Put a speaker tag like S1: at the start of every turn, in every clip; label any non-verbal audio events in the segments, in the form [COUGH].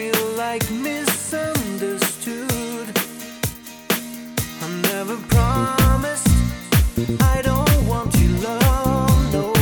S1: feel like misunderstood. I
S2: never promised I don't want your love, no.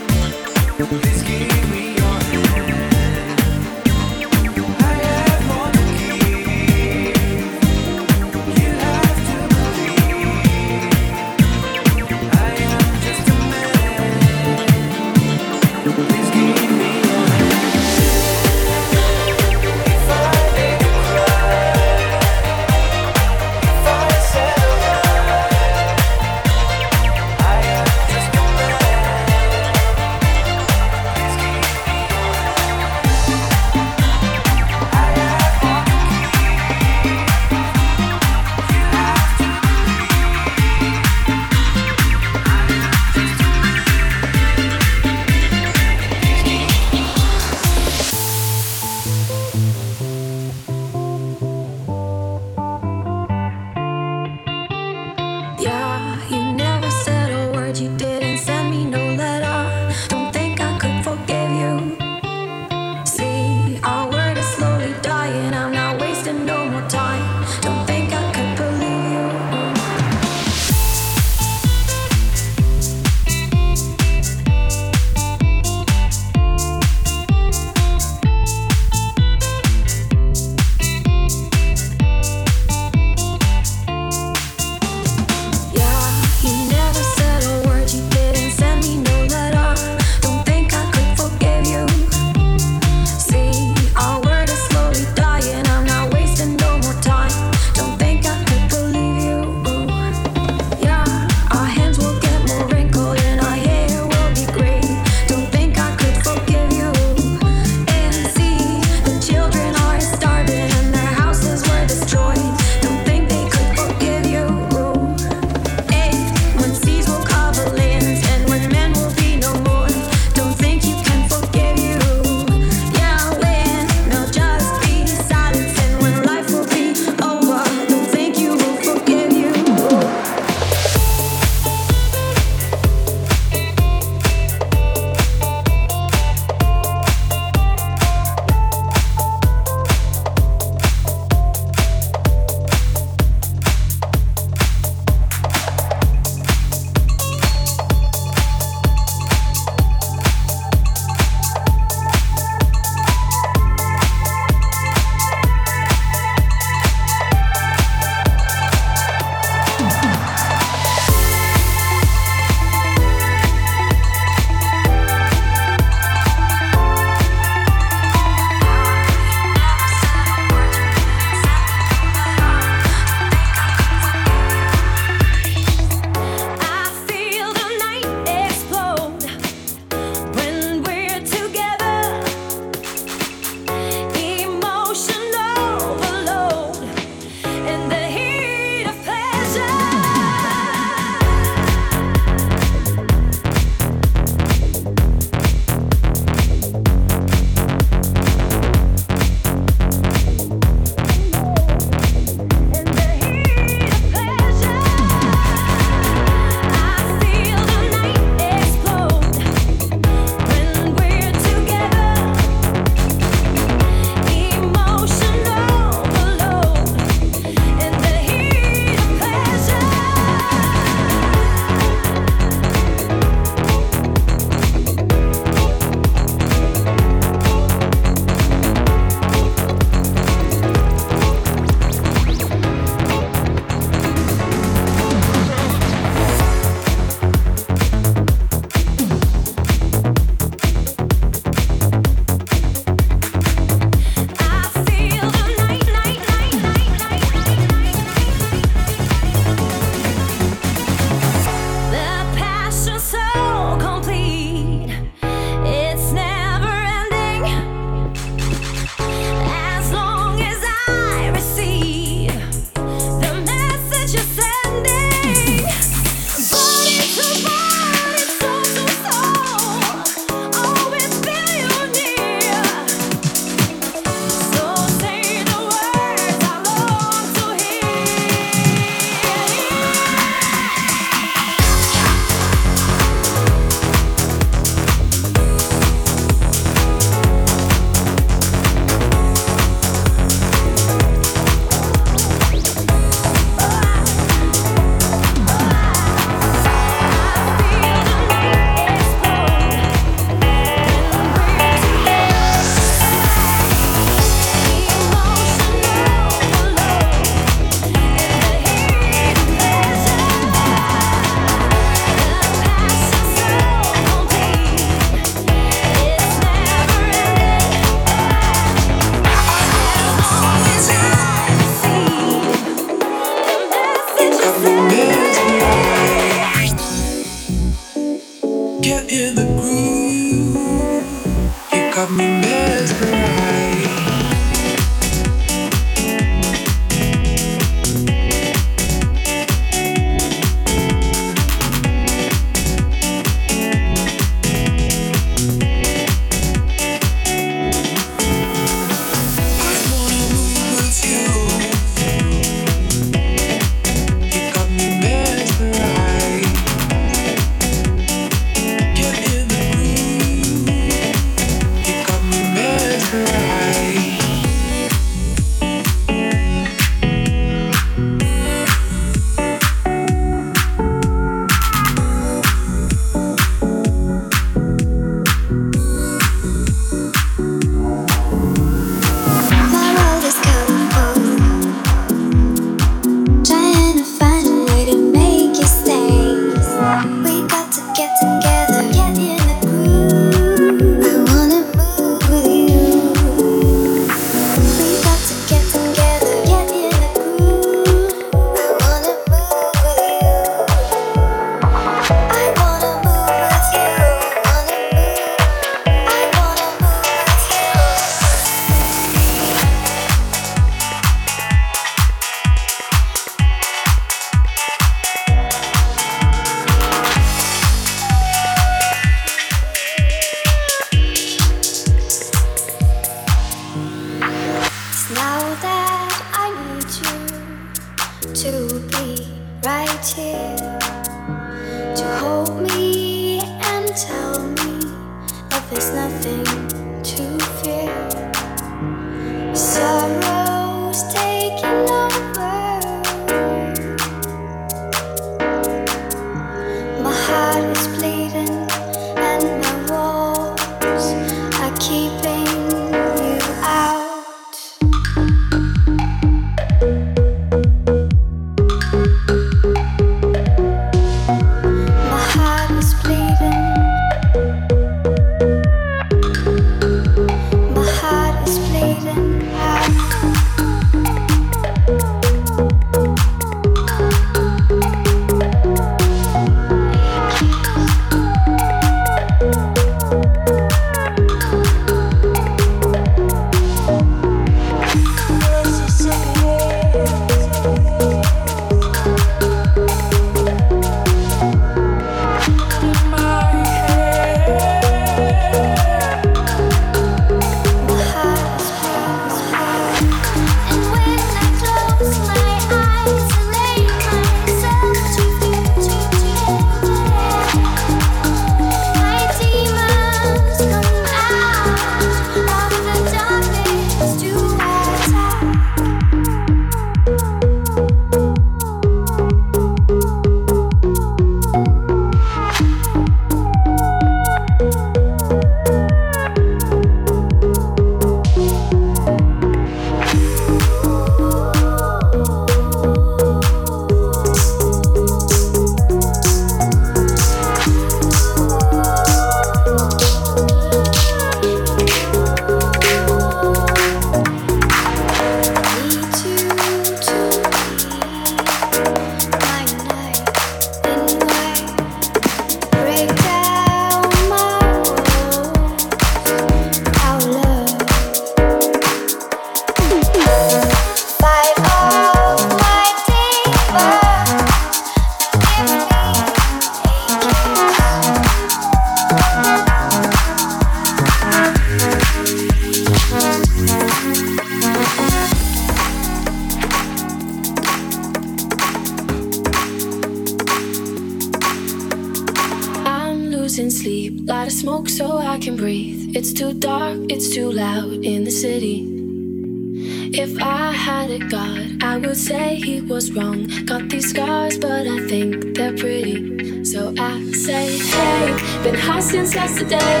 S2: was wrong. Got these scars, but I think they're pretty. So I say, hey, been high since yesterday.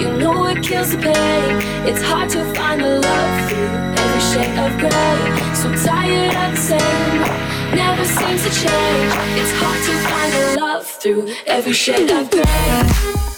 S2: You know it kills the pain. It's hard to find the love through every shade of gray. So tired of the same, never seems to change. It's hard to find the love through every shade of gray.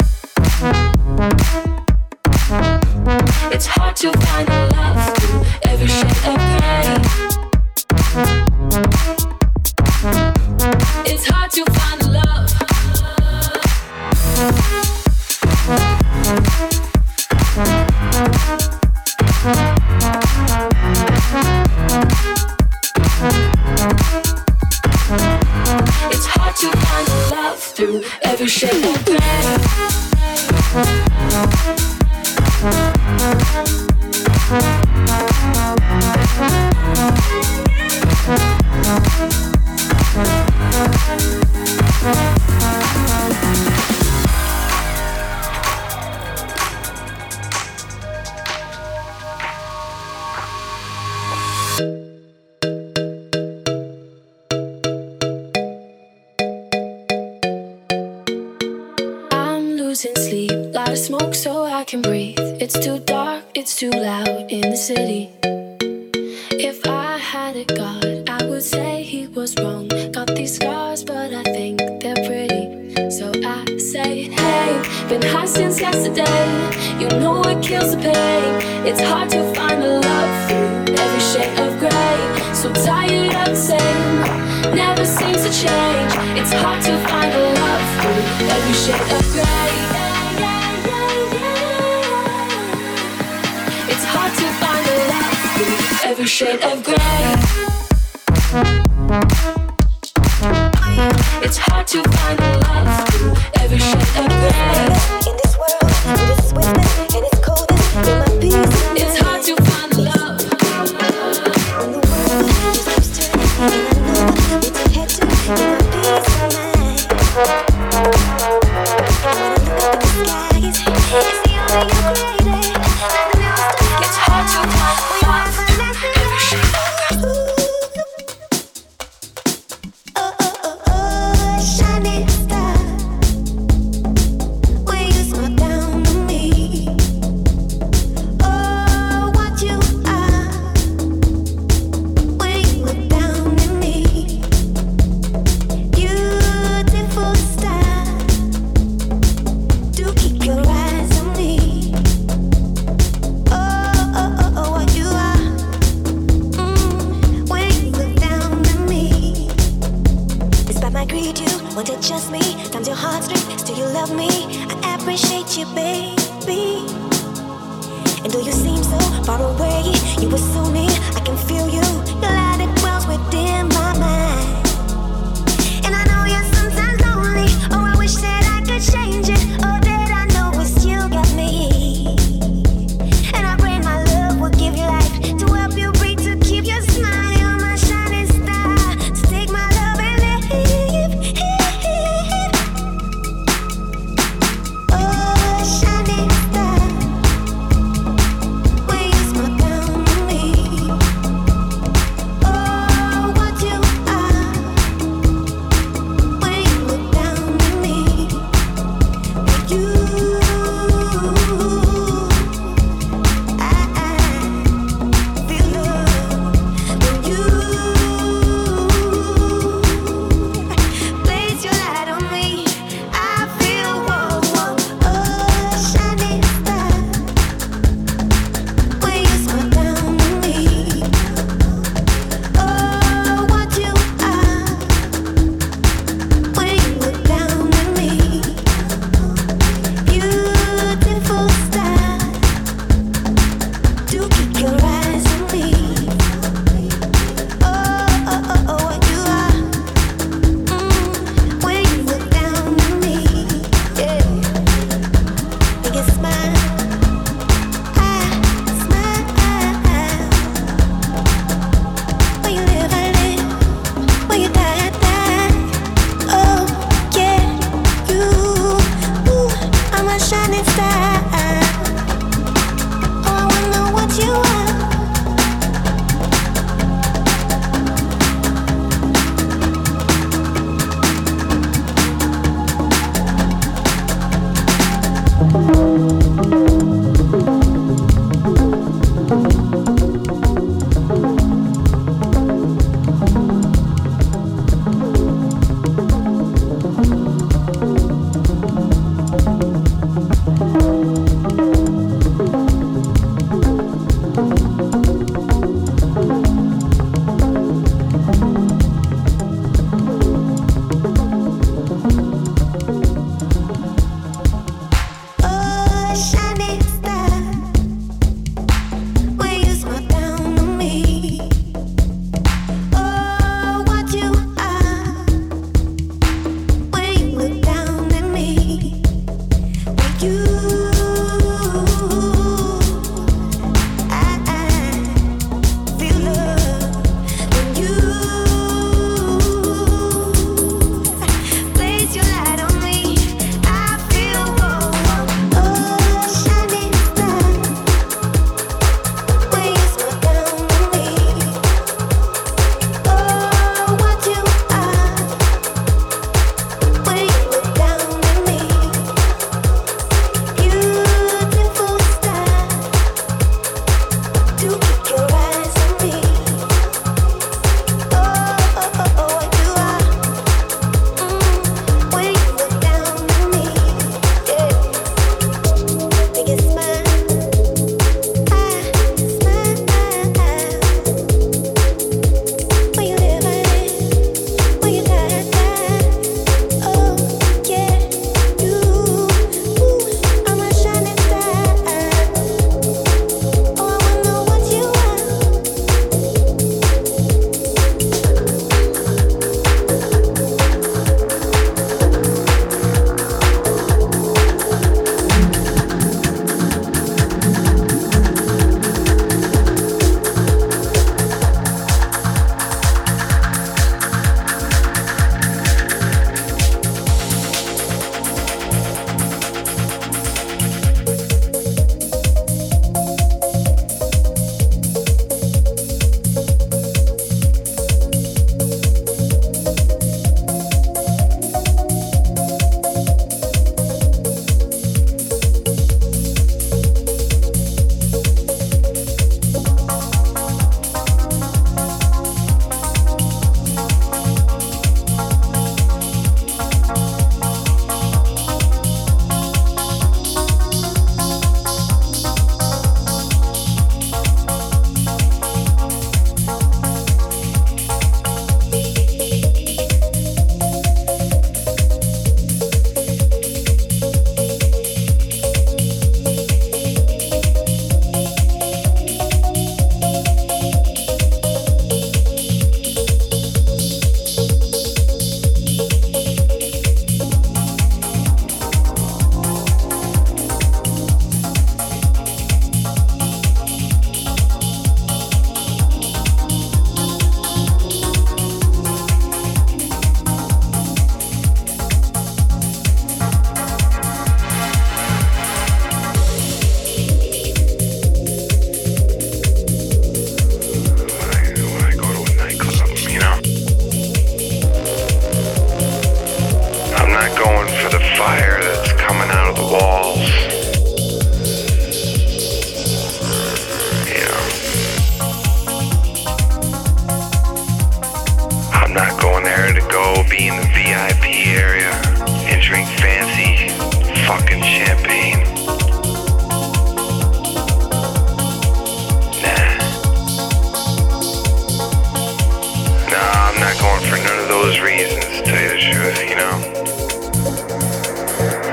S3: you know.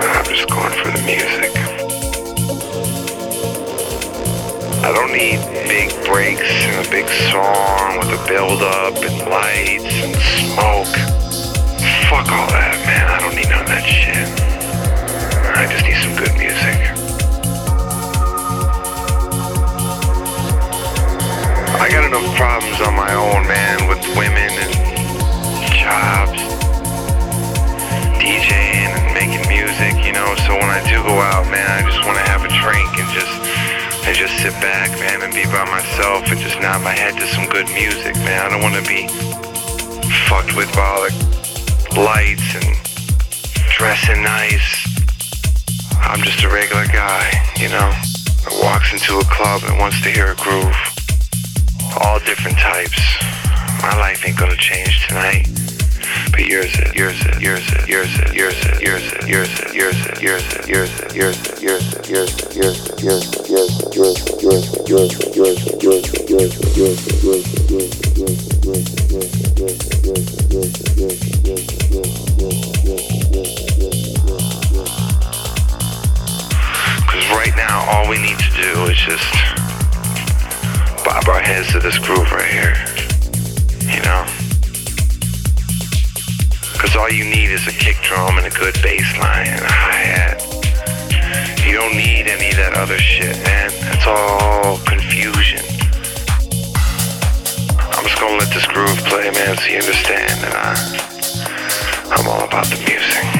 S4: I'm just going for the music. I don't need big breaks and a big song with a build up and lights and smoke. Fuck all that, man. I don't need none of that shit. I just need some good music. I got enough problems on my own, man, with women and jobs DJing and making music, you know. So when I do go out, man, I just want to have a drink and just and just sit back, man, and be by myself and just nod my head to some good music, man. I don't want to be fucked with by all the lights and dressing nice. I'm just a regular guy, you know, that walks into a club and wants to hear a groove. All different types. My life ain't gonna change tonight just bob our heads to this groove right here. You know? Because all you need is a kick drum and a good bass line and a hi-hat. You don't need any of that other shit, man. It's all confusion. I'm just gonna let this groove play, man, so you understand that I, I'm all about the music.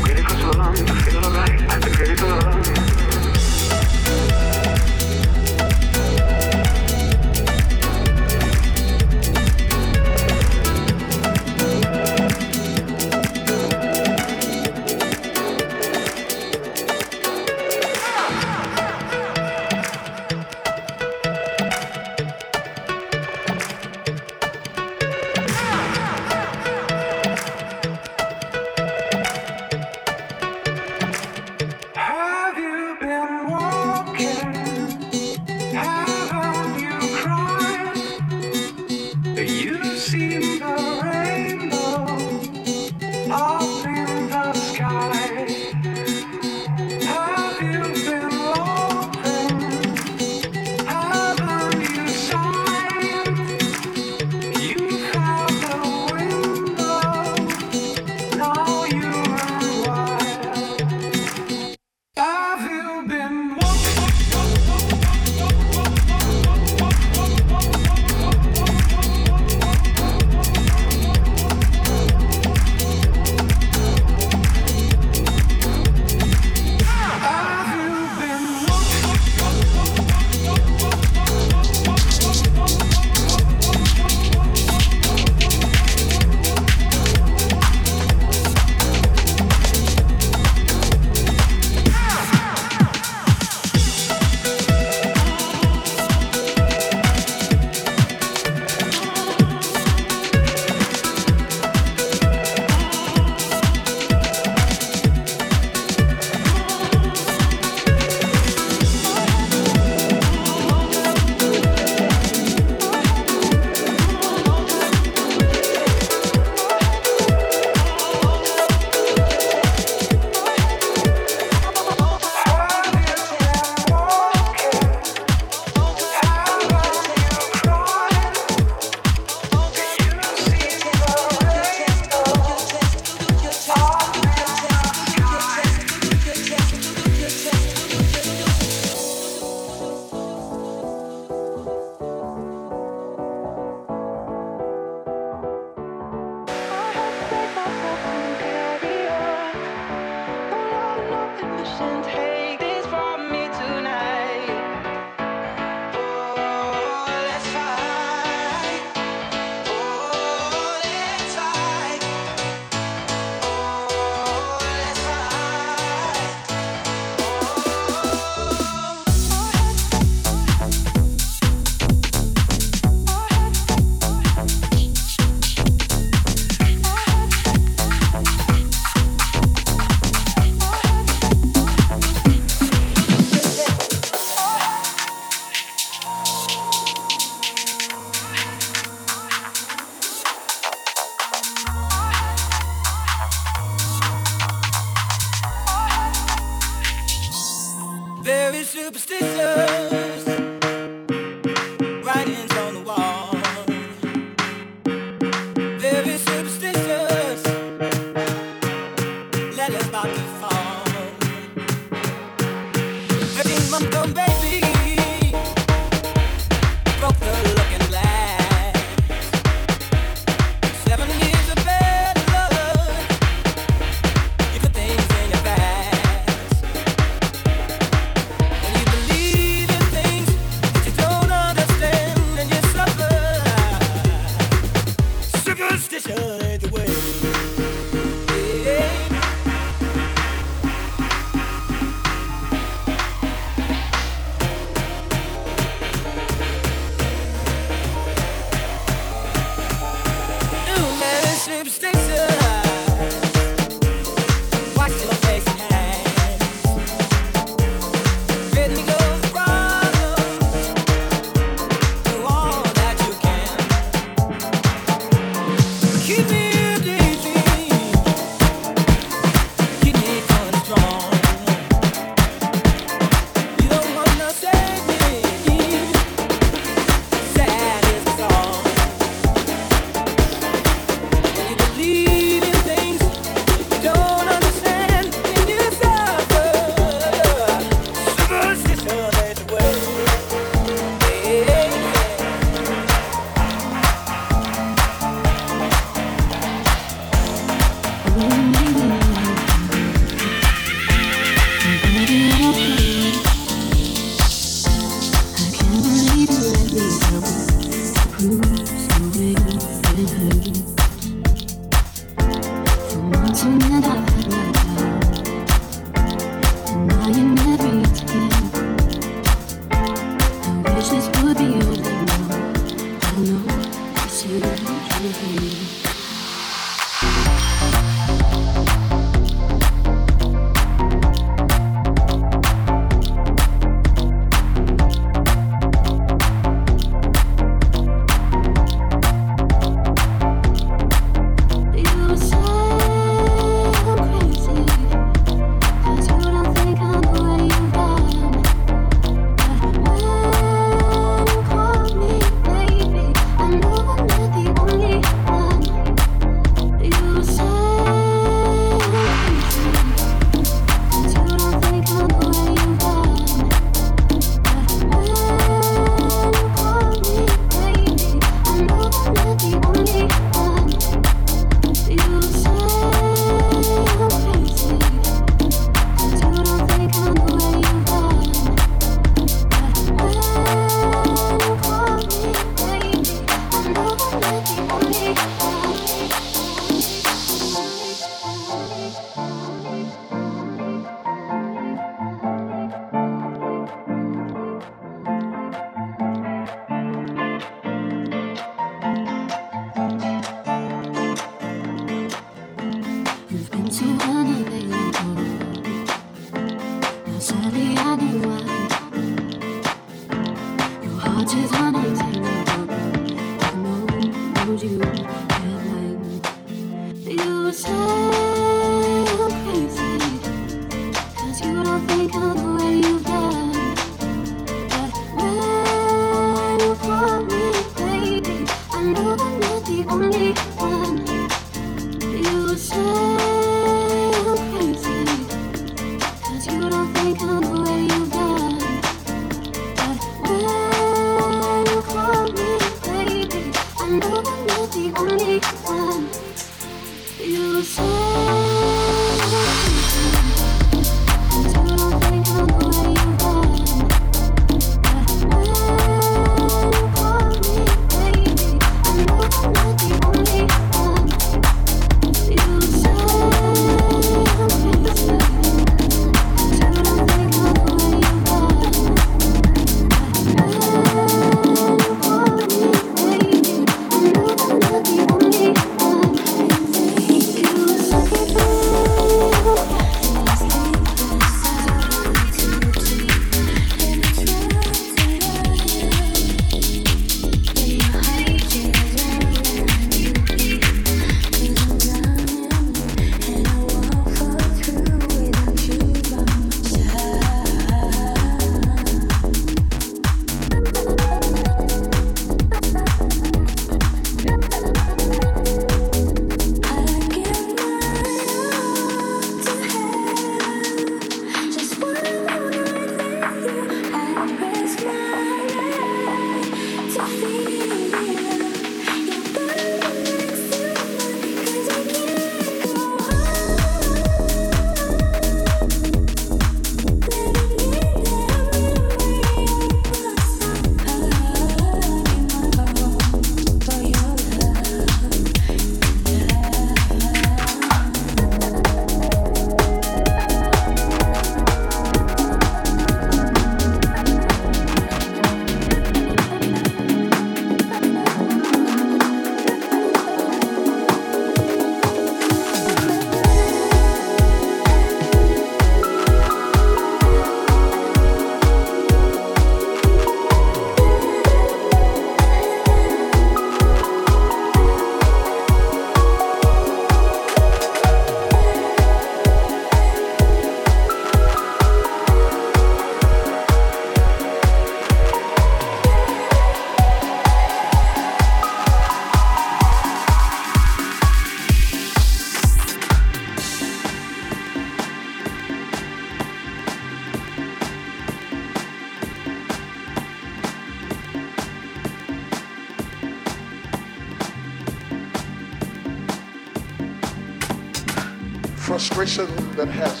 S5: That
S6: has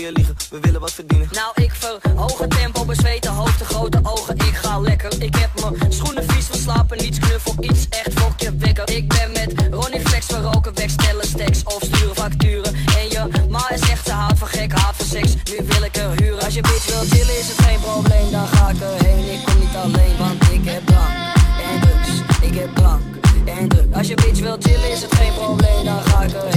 S7: je
S8: we willen wat verdienen.
S7: Nou, ik verhoog het tempo, bezweten hoofd, de grote ogen. Ik ga lekker. Ik heb mijn schoenen vies van slapen, niets knuffel, iets echt fokje wekker. Ik ben met Ronnie Flex, we roken weg, stellen stacks of sturen facturen. En je ma is echt, ze houdt van gek, houdt van seks. Nu wil ik er huren. Als je bitch wil chillen, is het geen probleem, dan ga ik erheen. Ik kom niet alleen, want ik heb drank en drugs. Ik heb drank en drugs. Als je bitch wil chillen, is het geen probleem, dan ga ik erheen.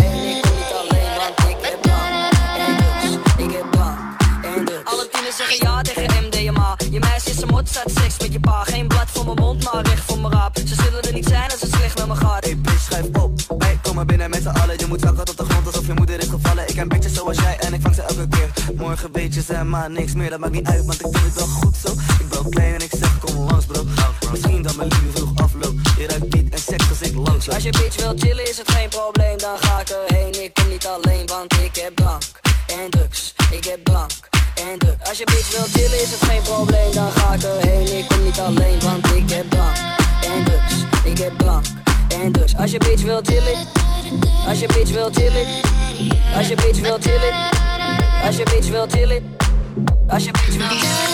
S7: Zeggen ja tegen MDMA. Je meisje is een mot, staat seks met je pa. Geen blad voor mijn mond, maar recht voor mijn raap. Ze zullen er niet zijn als het slecht met me gaat.
S8: Hey bitch, schrijf op. Hey, kom maar binnen met z'n allen. Je moet zakken tot de grond alsof je moeder is gevallen. Ik ken bitches zoals jij en ik vang ze elke keer. Morgen weet je ze maar niks meer, dat maakt niet uit, want ik doe het wel goed zo. Ik ben klein en ik zeg kom langs bro. Misschien dat mijn liefde vroeg afloopt. Je ruikt niet en seks als ik langs.
S7: Als je bitch wil chillen is het geen probleem, dan ga ik erheen. Ik kom niet alleen, want ik heb drank en drugs. Ik heb drank Als je bitch wil chillen is het geen probleem, dan ga ik erheen. Ik kom niet alleen, want ik heb drank en drugs. Ik heb drank en drugs. Als je bitch wil chillen, als je bitch wil chillen, als je bitch wil chillen, als je bitch wil chillen, als je bitch wil chillen.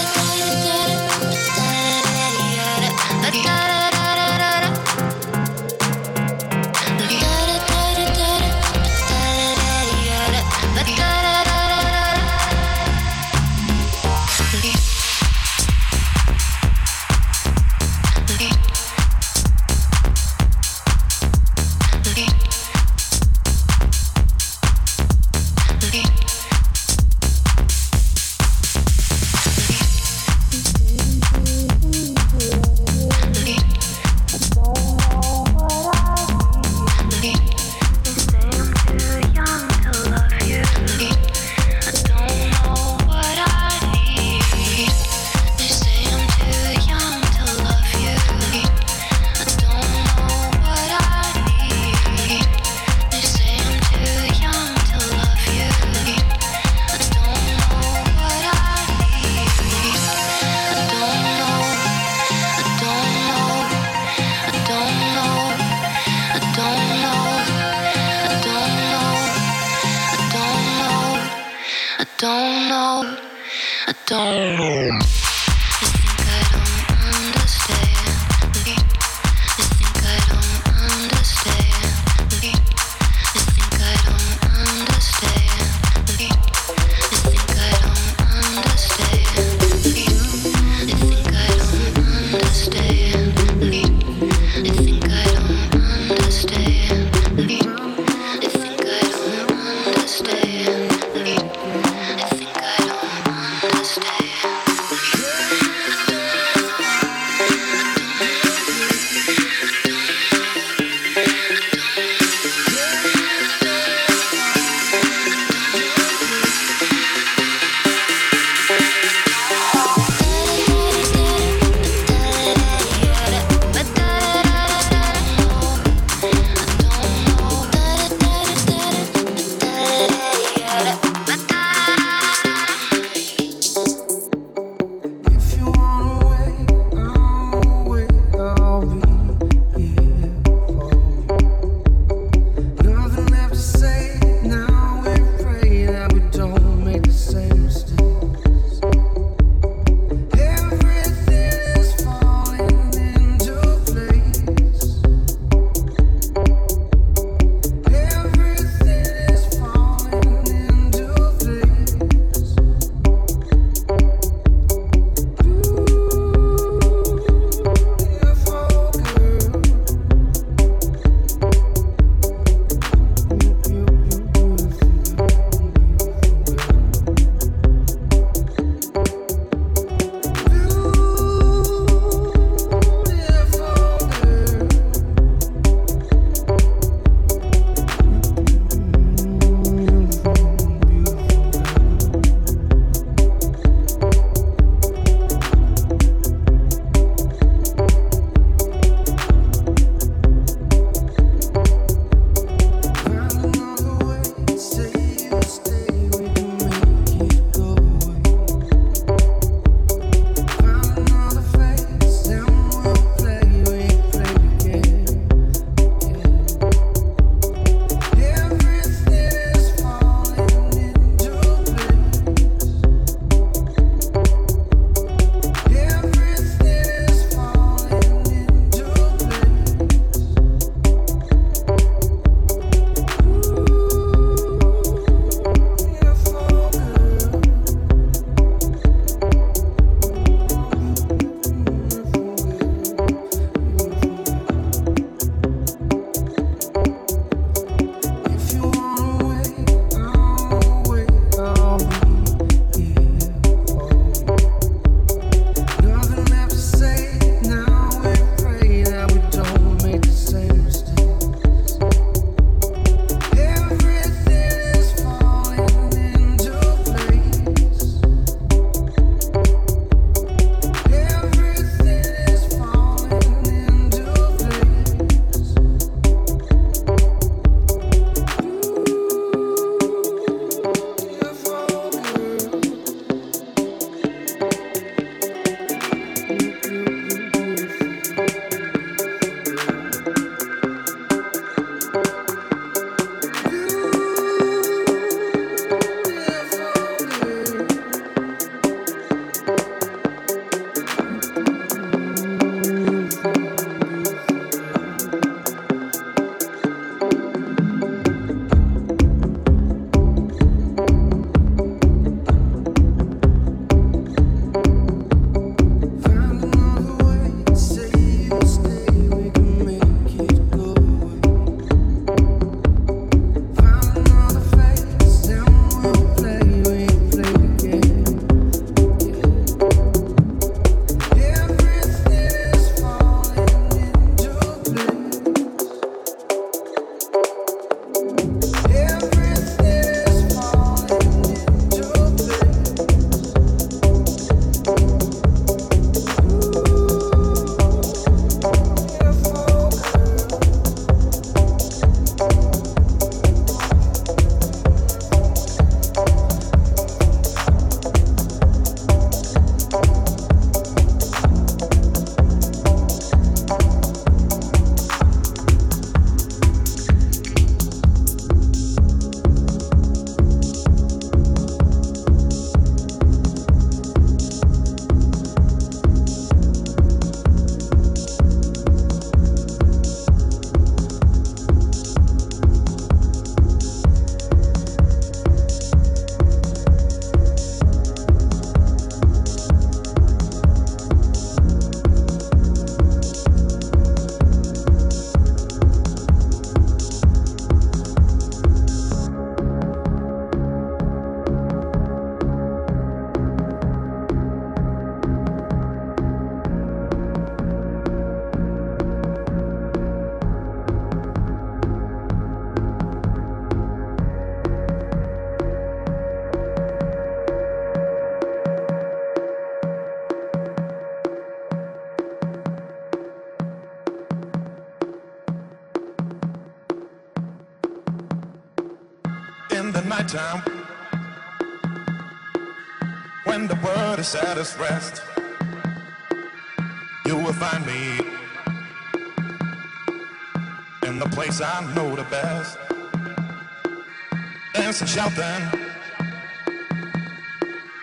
S9: just rest, you will find me in the place I know the best. Dancing, shouting,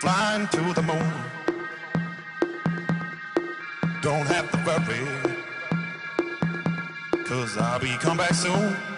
S9: flying to the moon. Don't have to worry, cause I'll be come back soon.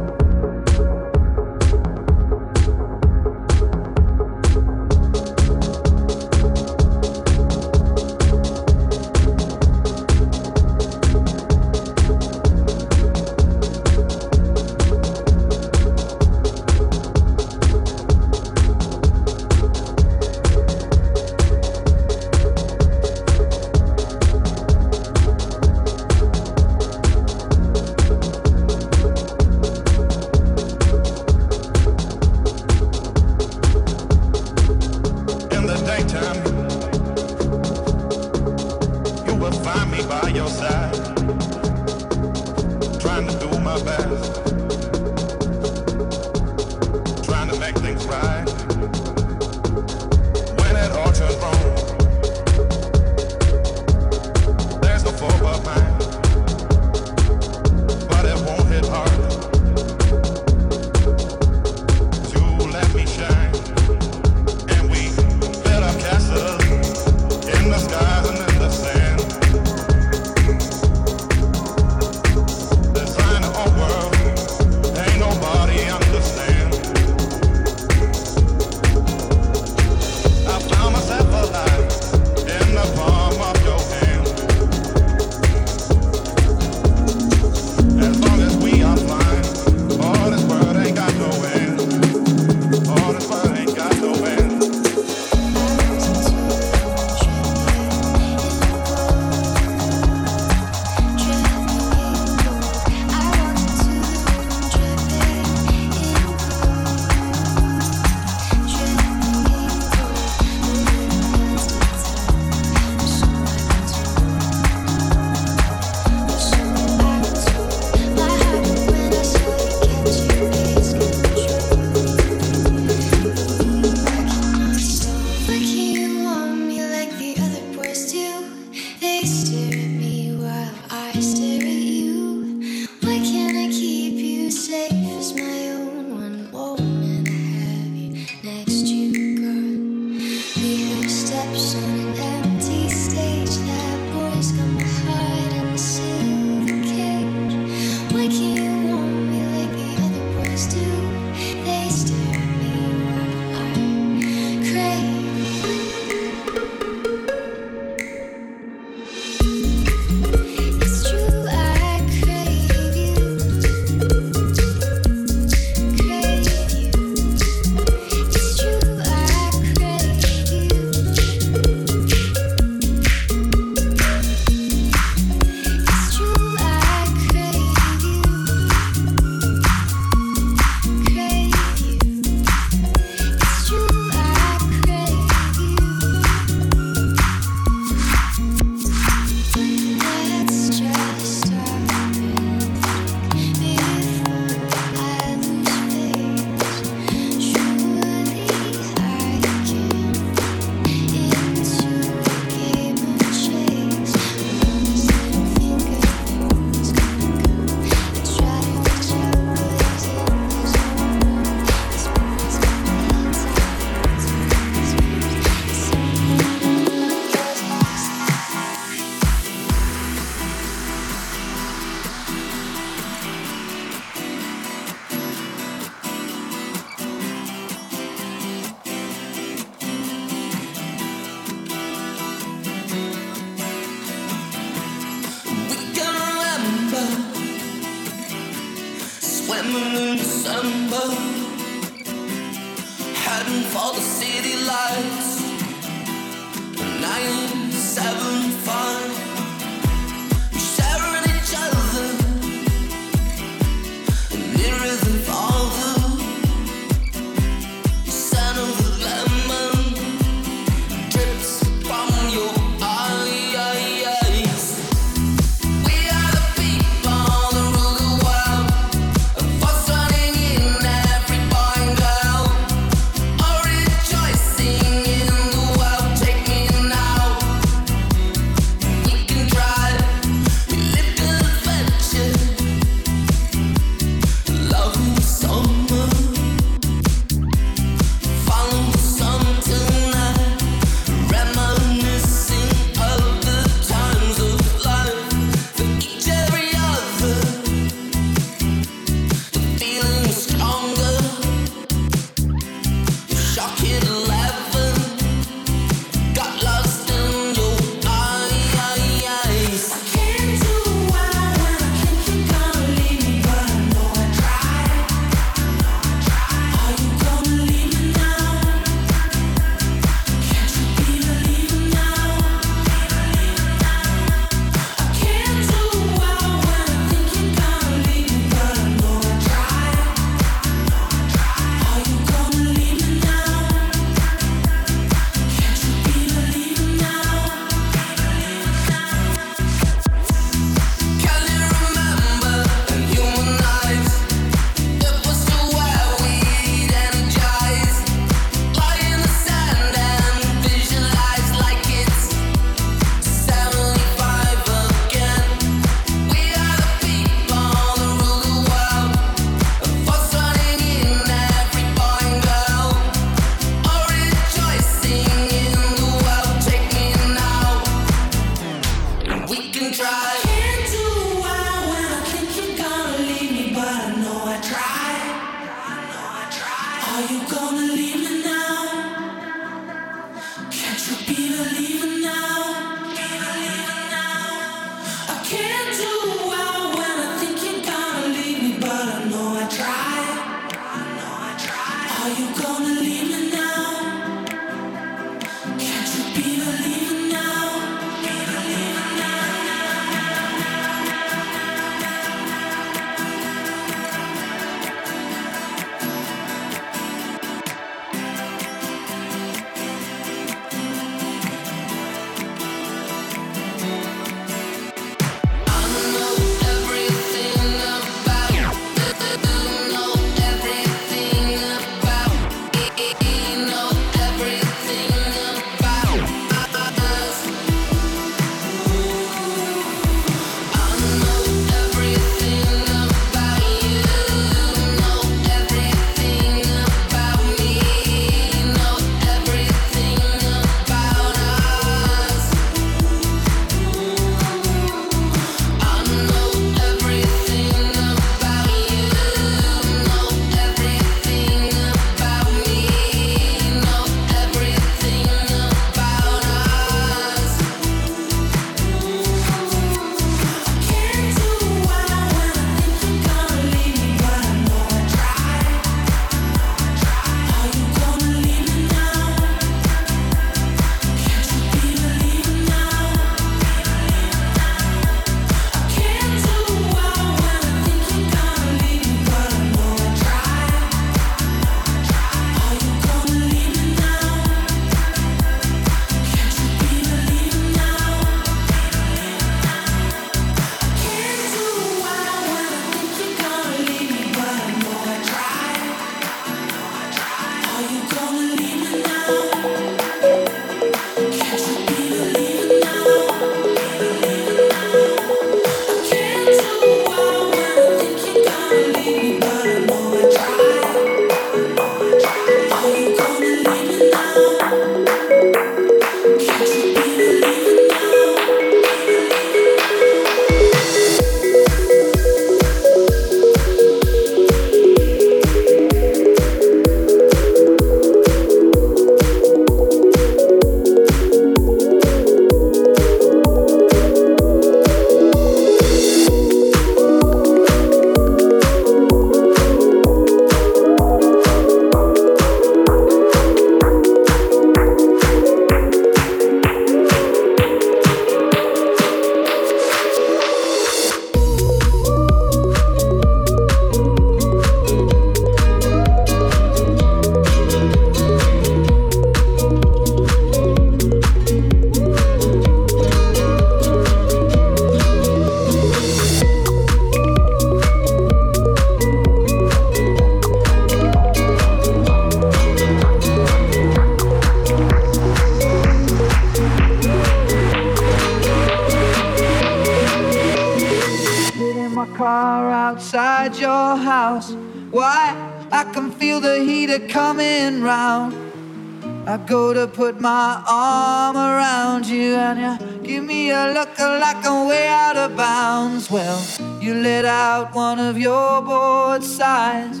S9: I
S10: go to put my arm around you and you give me a look like I'm way out of bounds. Well, you let out one of your bored sighs.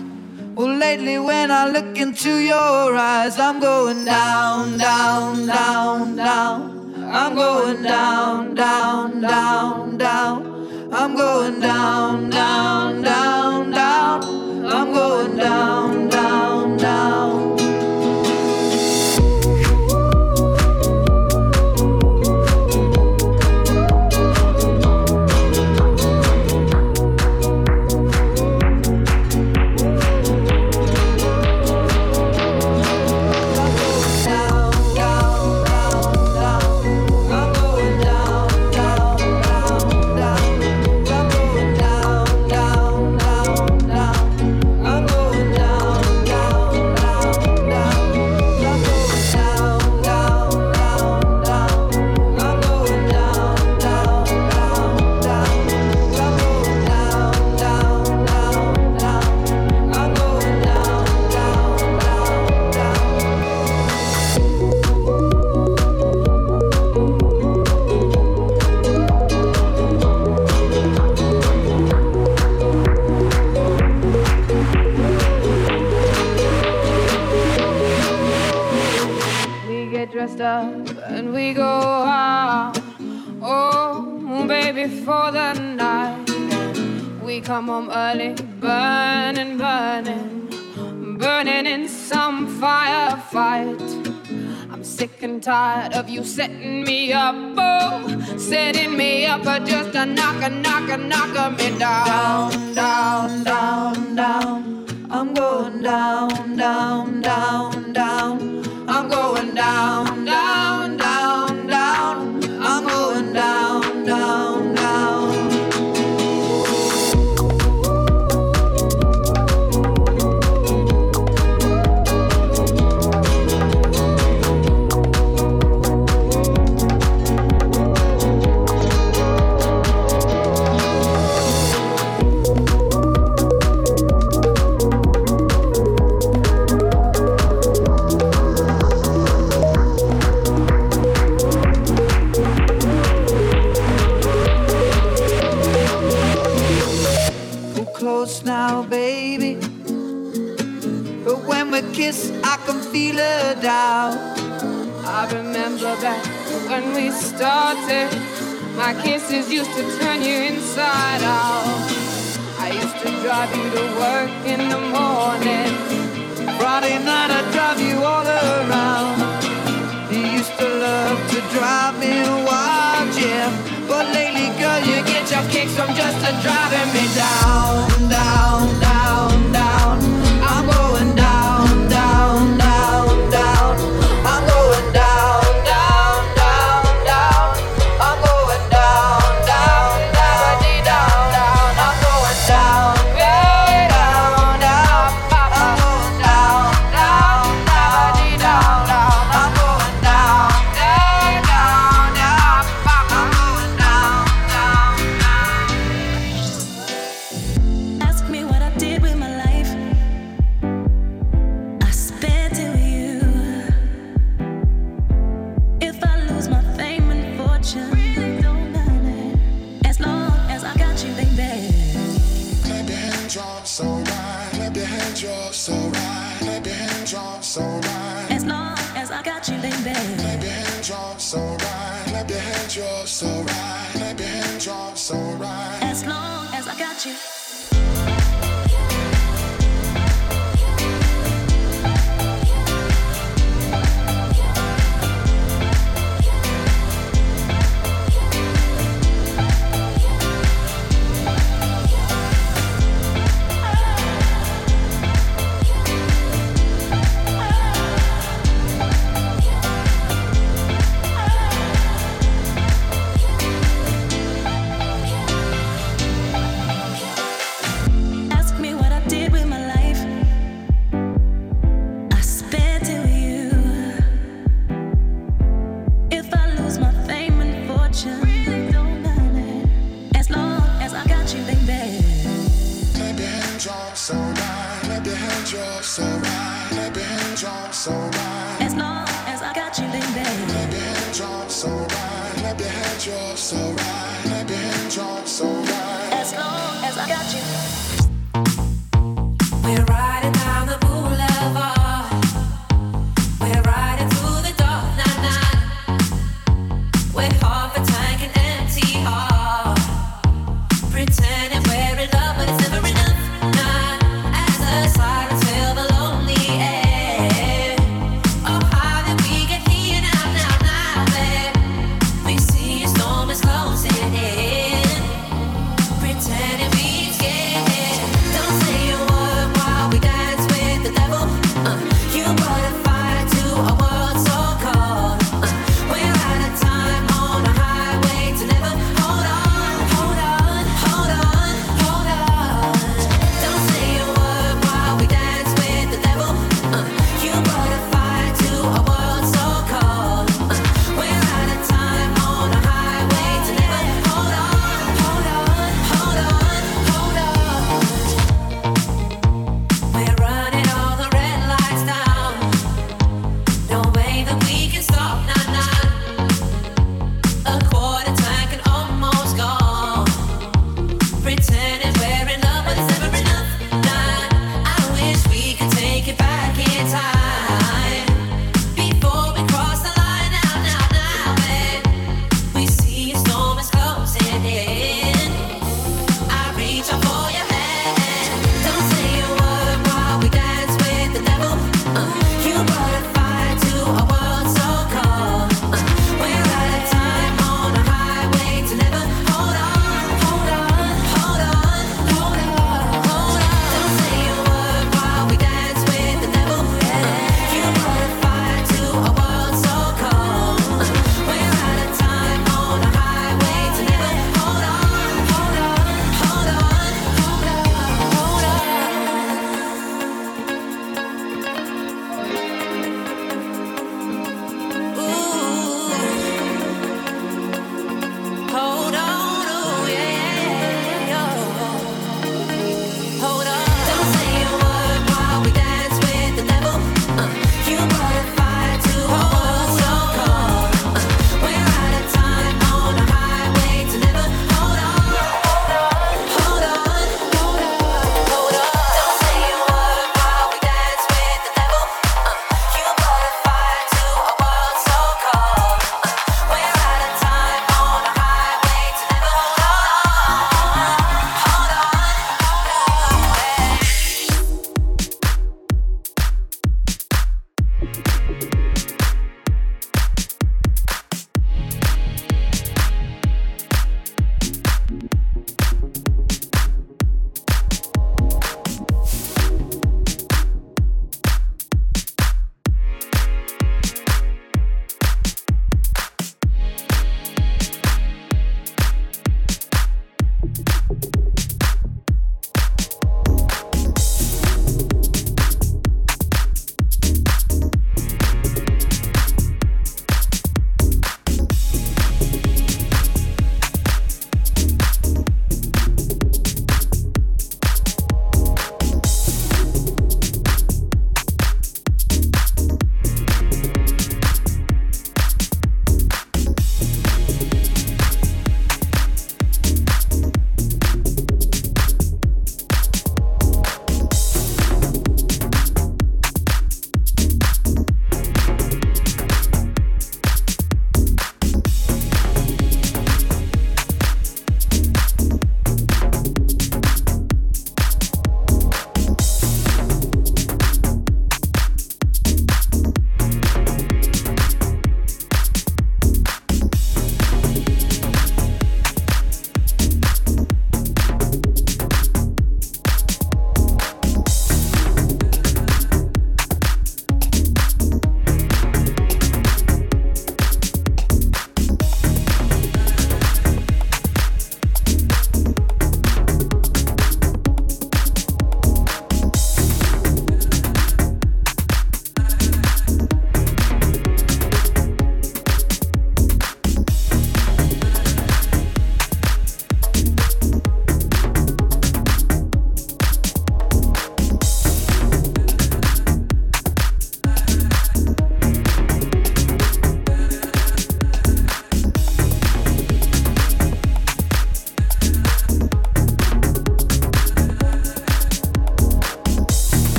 S10: Well, lately when I look into your eyes, I'm going down, down, down, down. I'm going down, down, down, down. I'm going down, down, down, down. I'm going down, down, down.
S11: Come home early, burning, burning, burning in some firefight. I'm sick and tired of you setting me up, oh, setting me up, but just a knocker, knock knocker me down, down, down, down. I'm going down, down, down, down. I'm going down, down, down, down. I'm going down, now, baby. But when we kiss, I can feel her down. I remember back when we started. My kisses used to turn you inside out. I used to drive you to work in the morning. Friday night, I'd drive you all around. You used to love to drive me wild, yeah. But lately, girl, you get your kicks from just driving me down, down, down, down.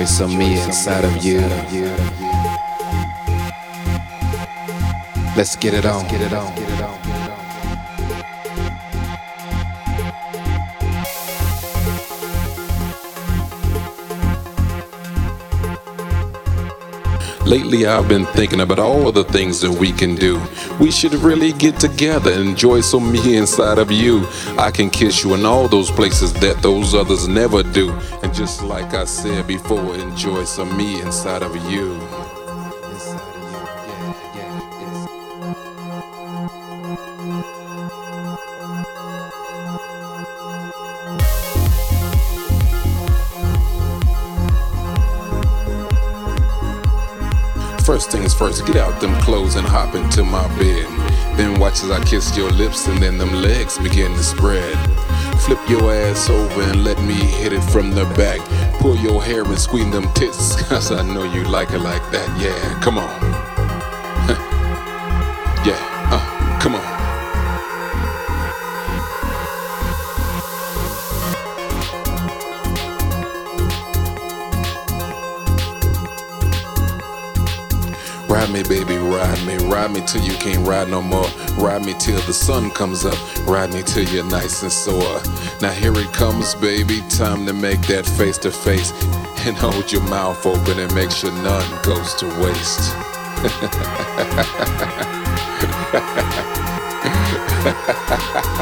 S12: Enjoy some me inside of you. Let's get it on. Get it on.
S13: Lately, I've been thinking about all the things that we can do. We should really get together and enjoy some me inside of you. I can kiss you in all those places that those others never do. And just like I said before, enjoy some me inside of you. First things first, get out them clothes and hop into my bed. Then watch as I kiss your lips and then them legs begin to spread. Flip your ass over and let me hit it from the back. Pull your hair and squeeze them tits, [LAUGHS] cause I know you like it like that. Yeah, come on. Baby, ride me, ride me till you can't ride no more. Ride me till the sun comes up, ride me till you're nice and sore. Now here it comes, baby, time to make that face to face. And hold your mouth open and make sure none goes to waste.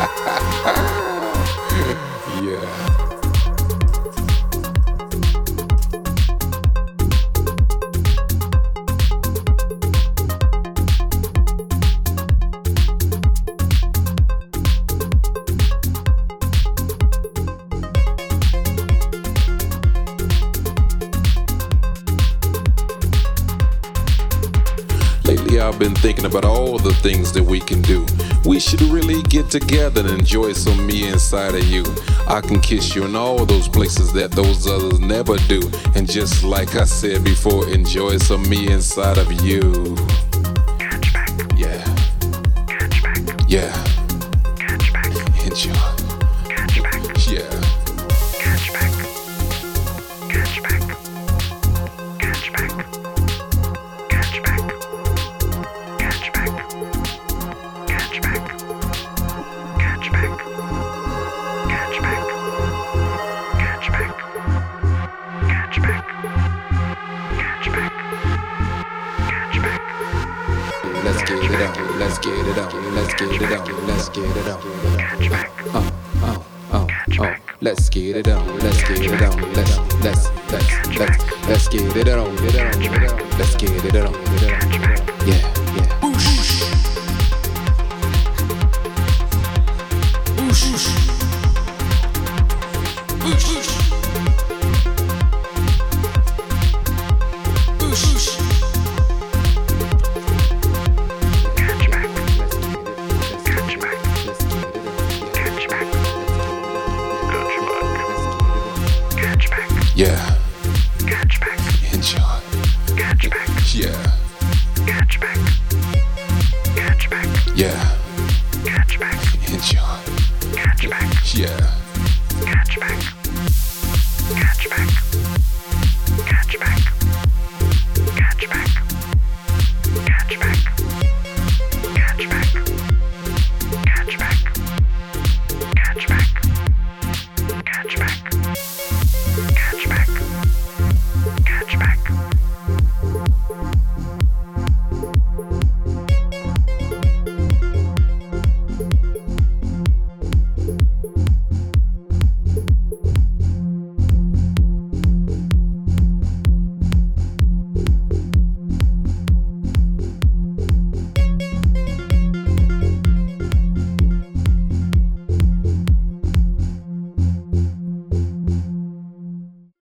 S13: [LAUGHS] thinking about all the things that we can do. We should really get together and enjoy some me inside of you. I can kiss you in all those places that those others never do. And just like I said before, enjoy some me inside of you. Yeah. Yeah.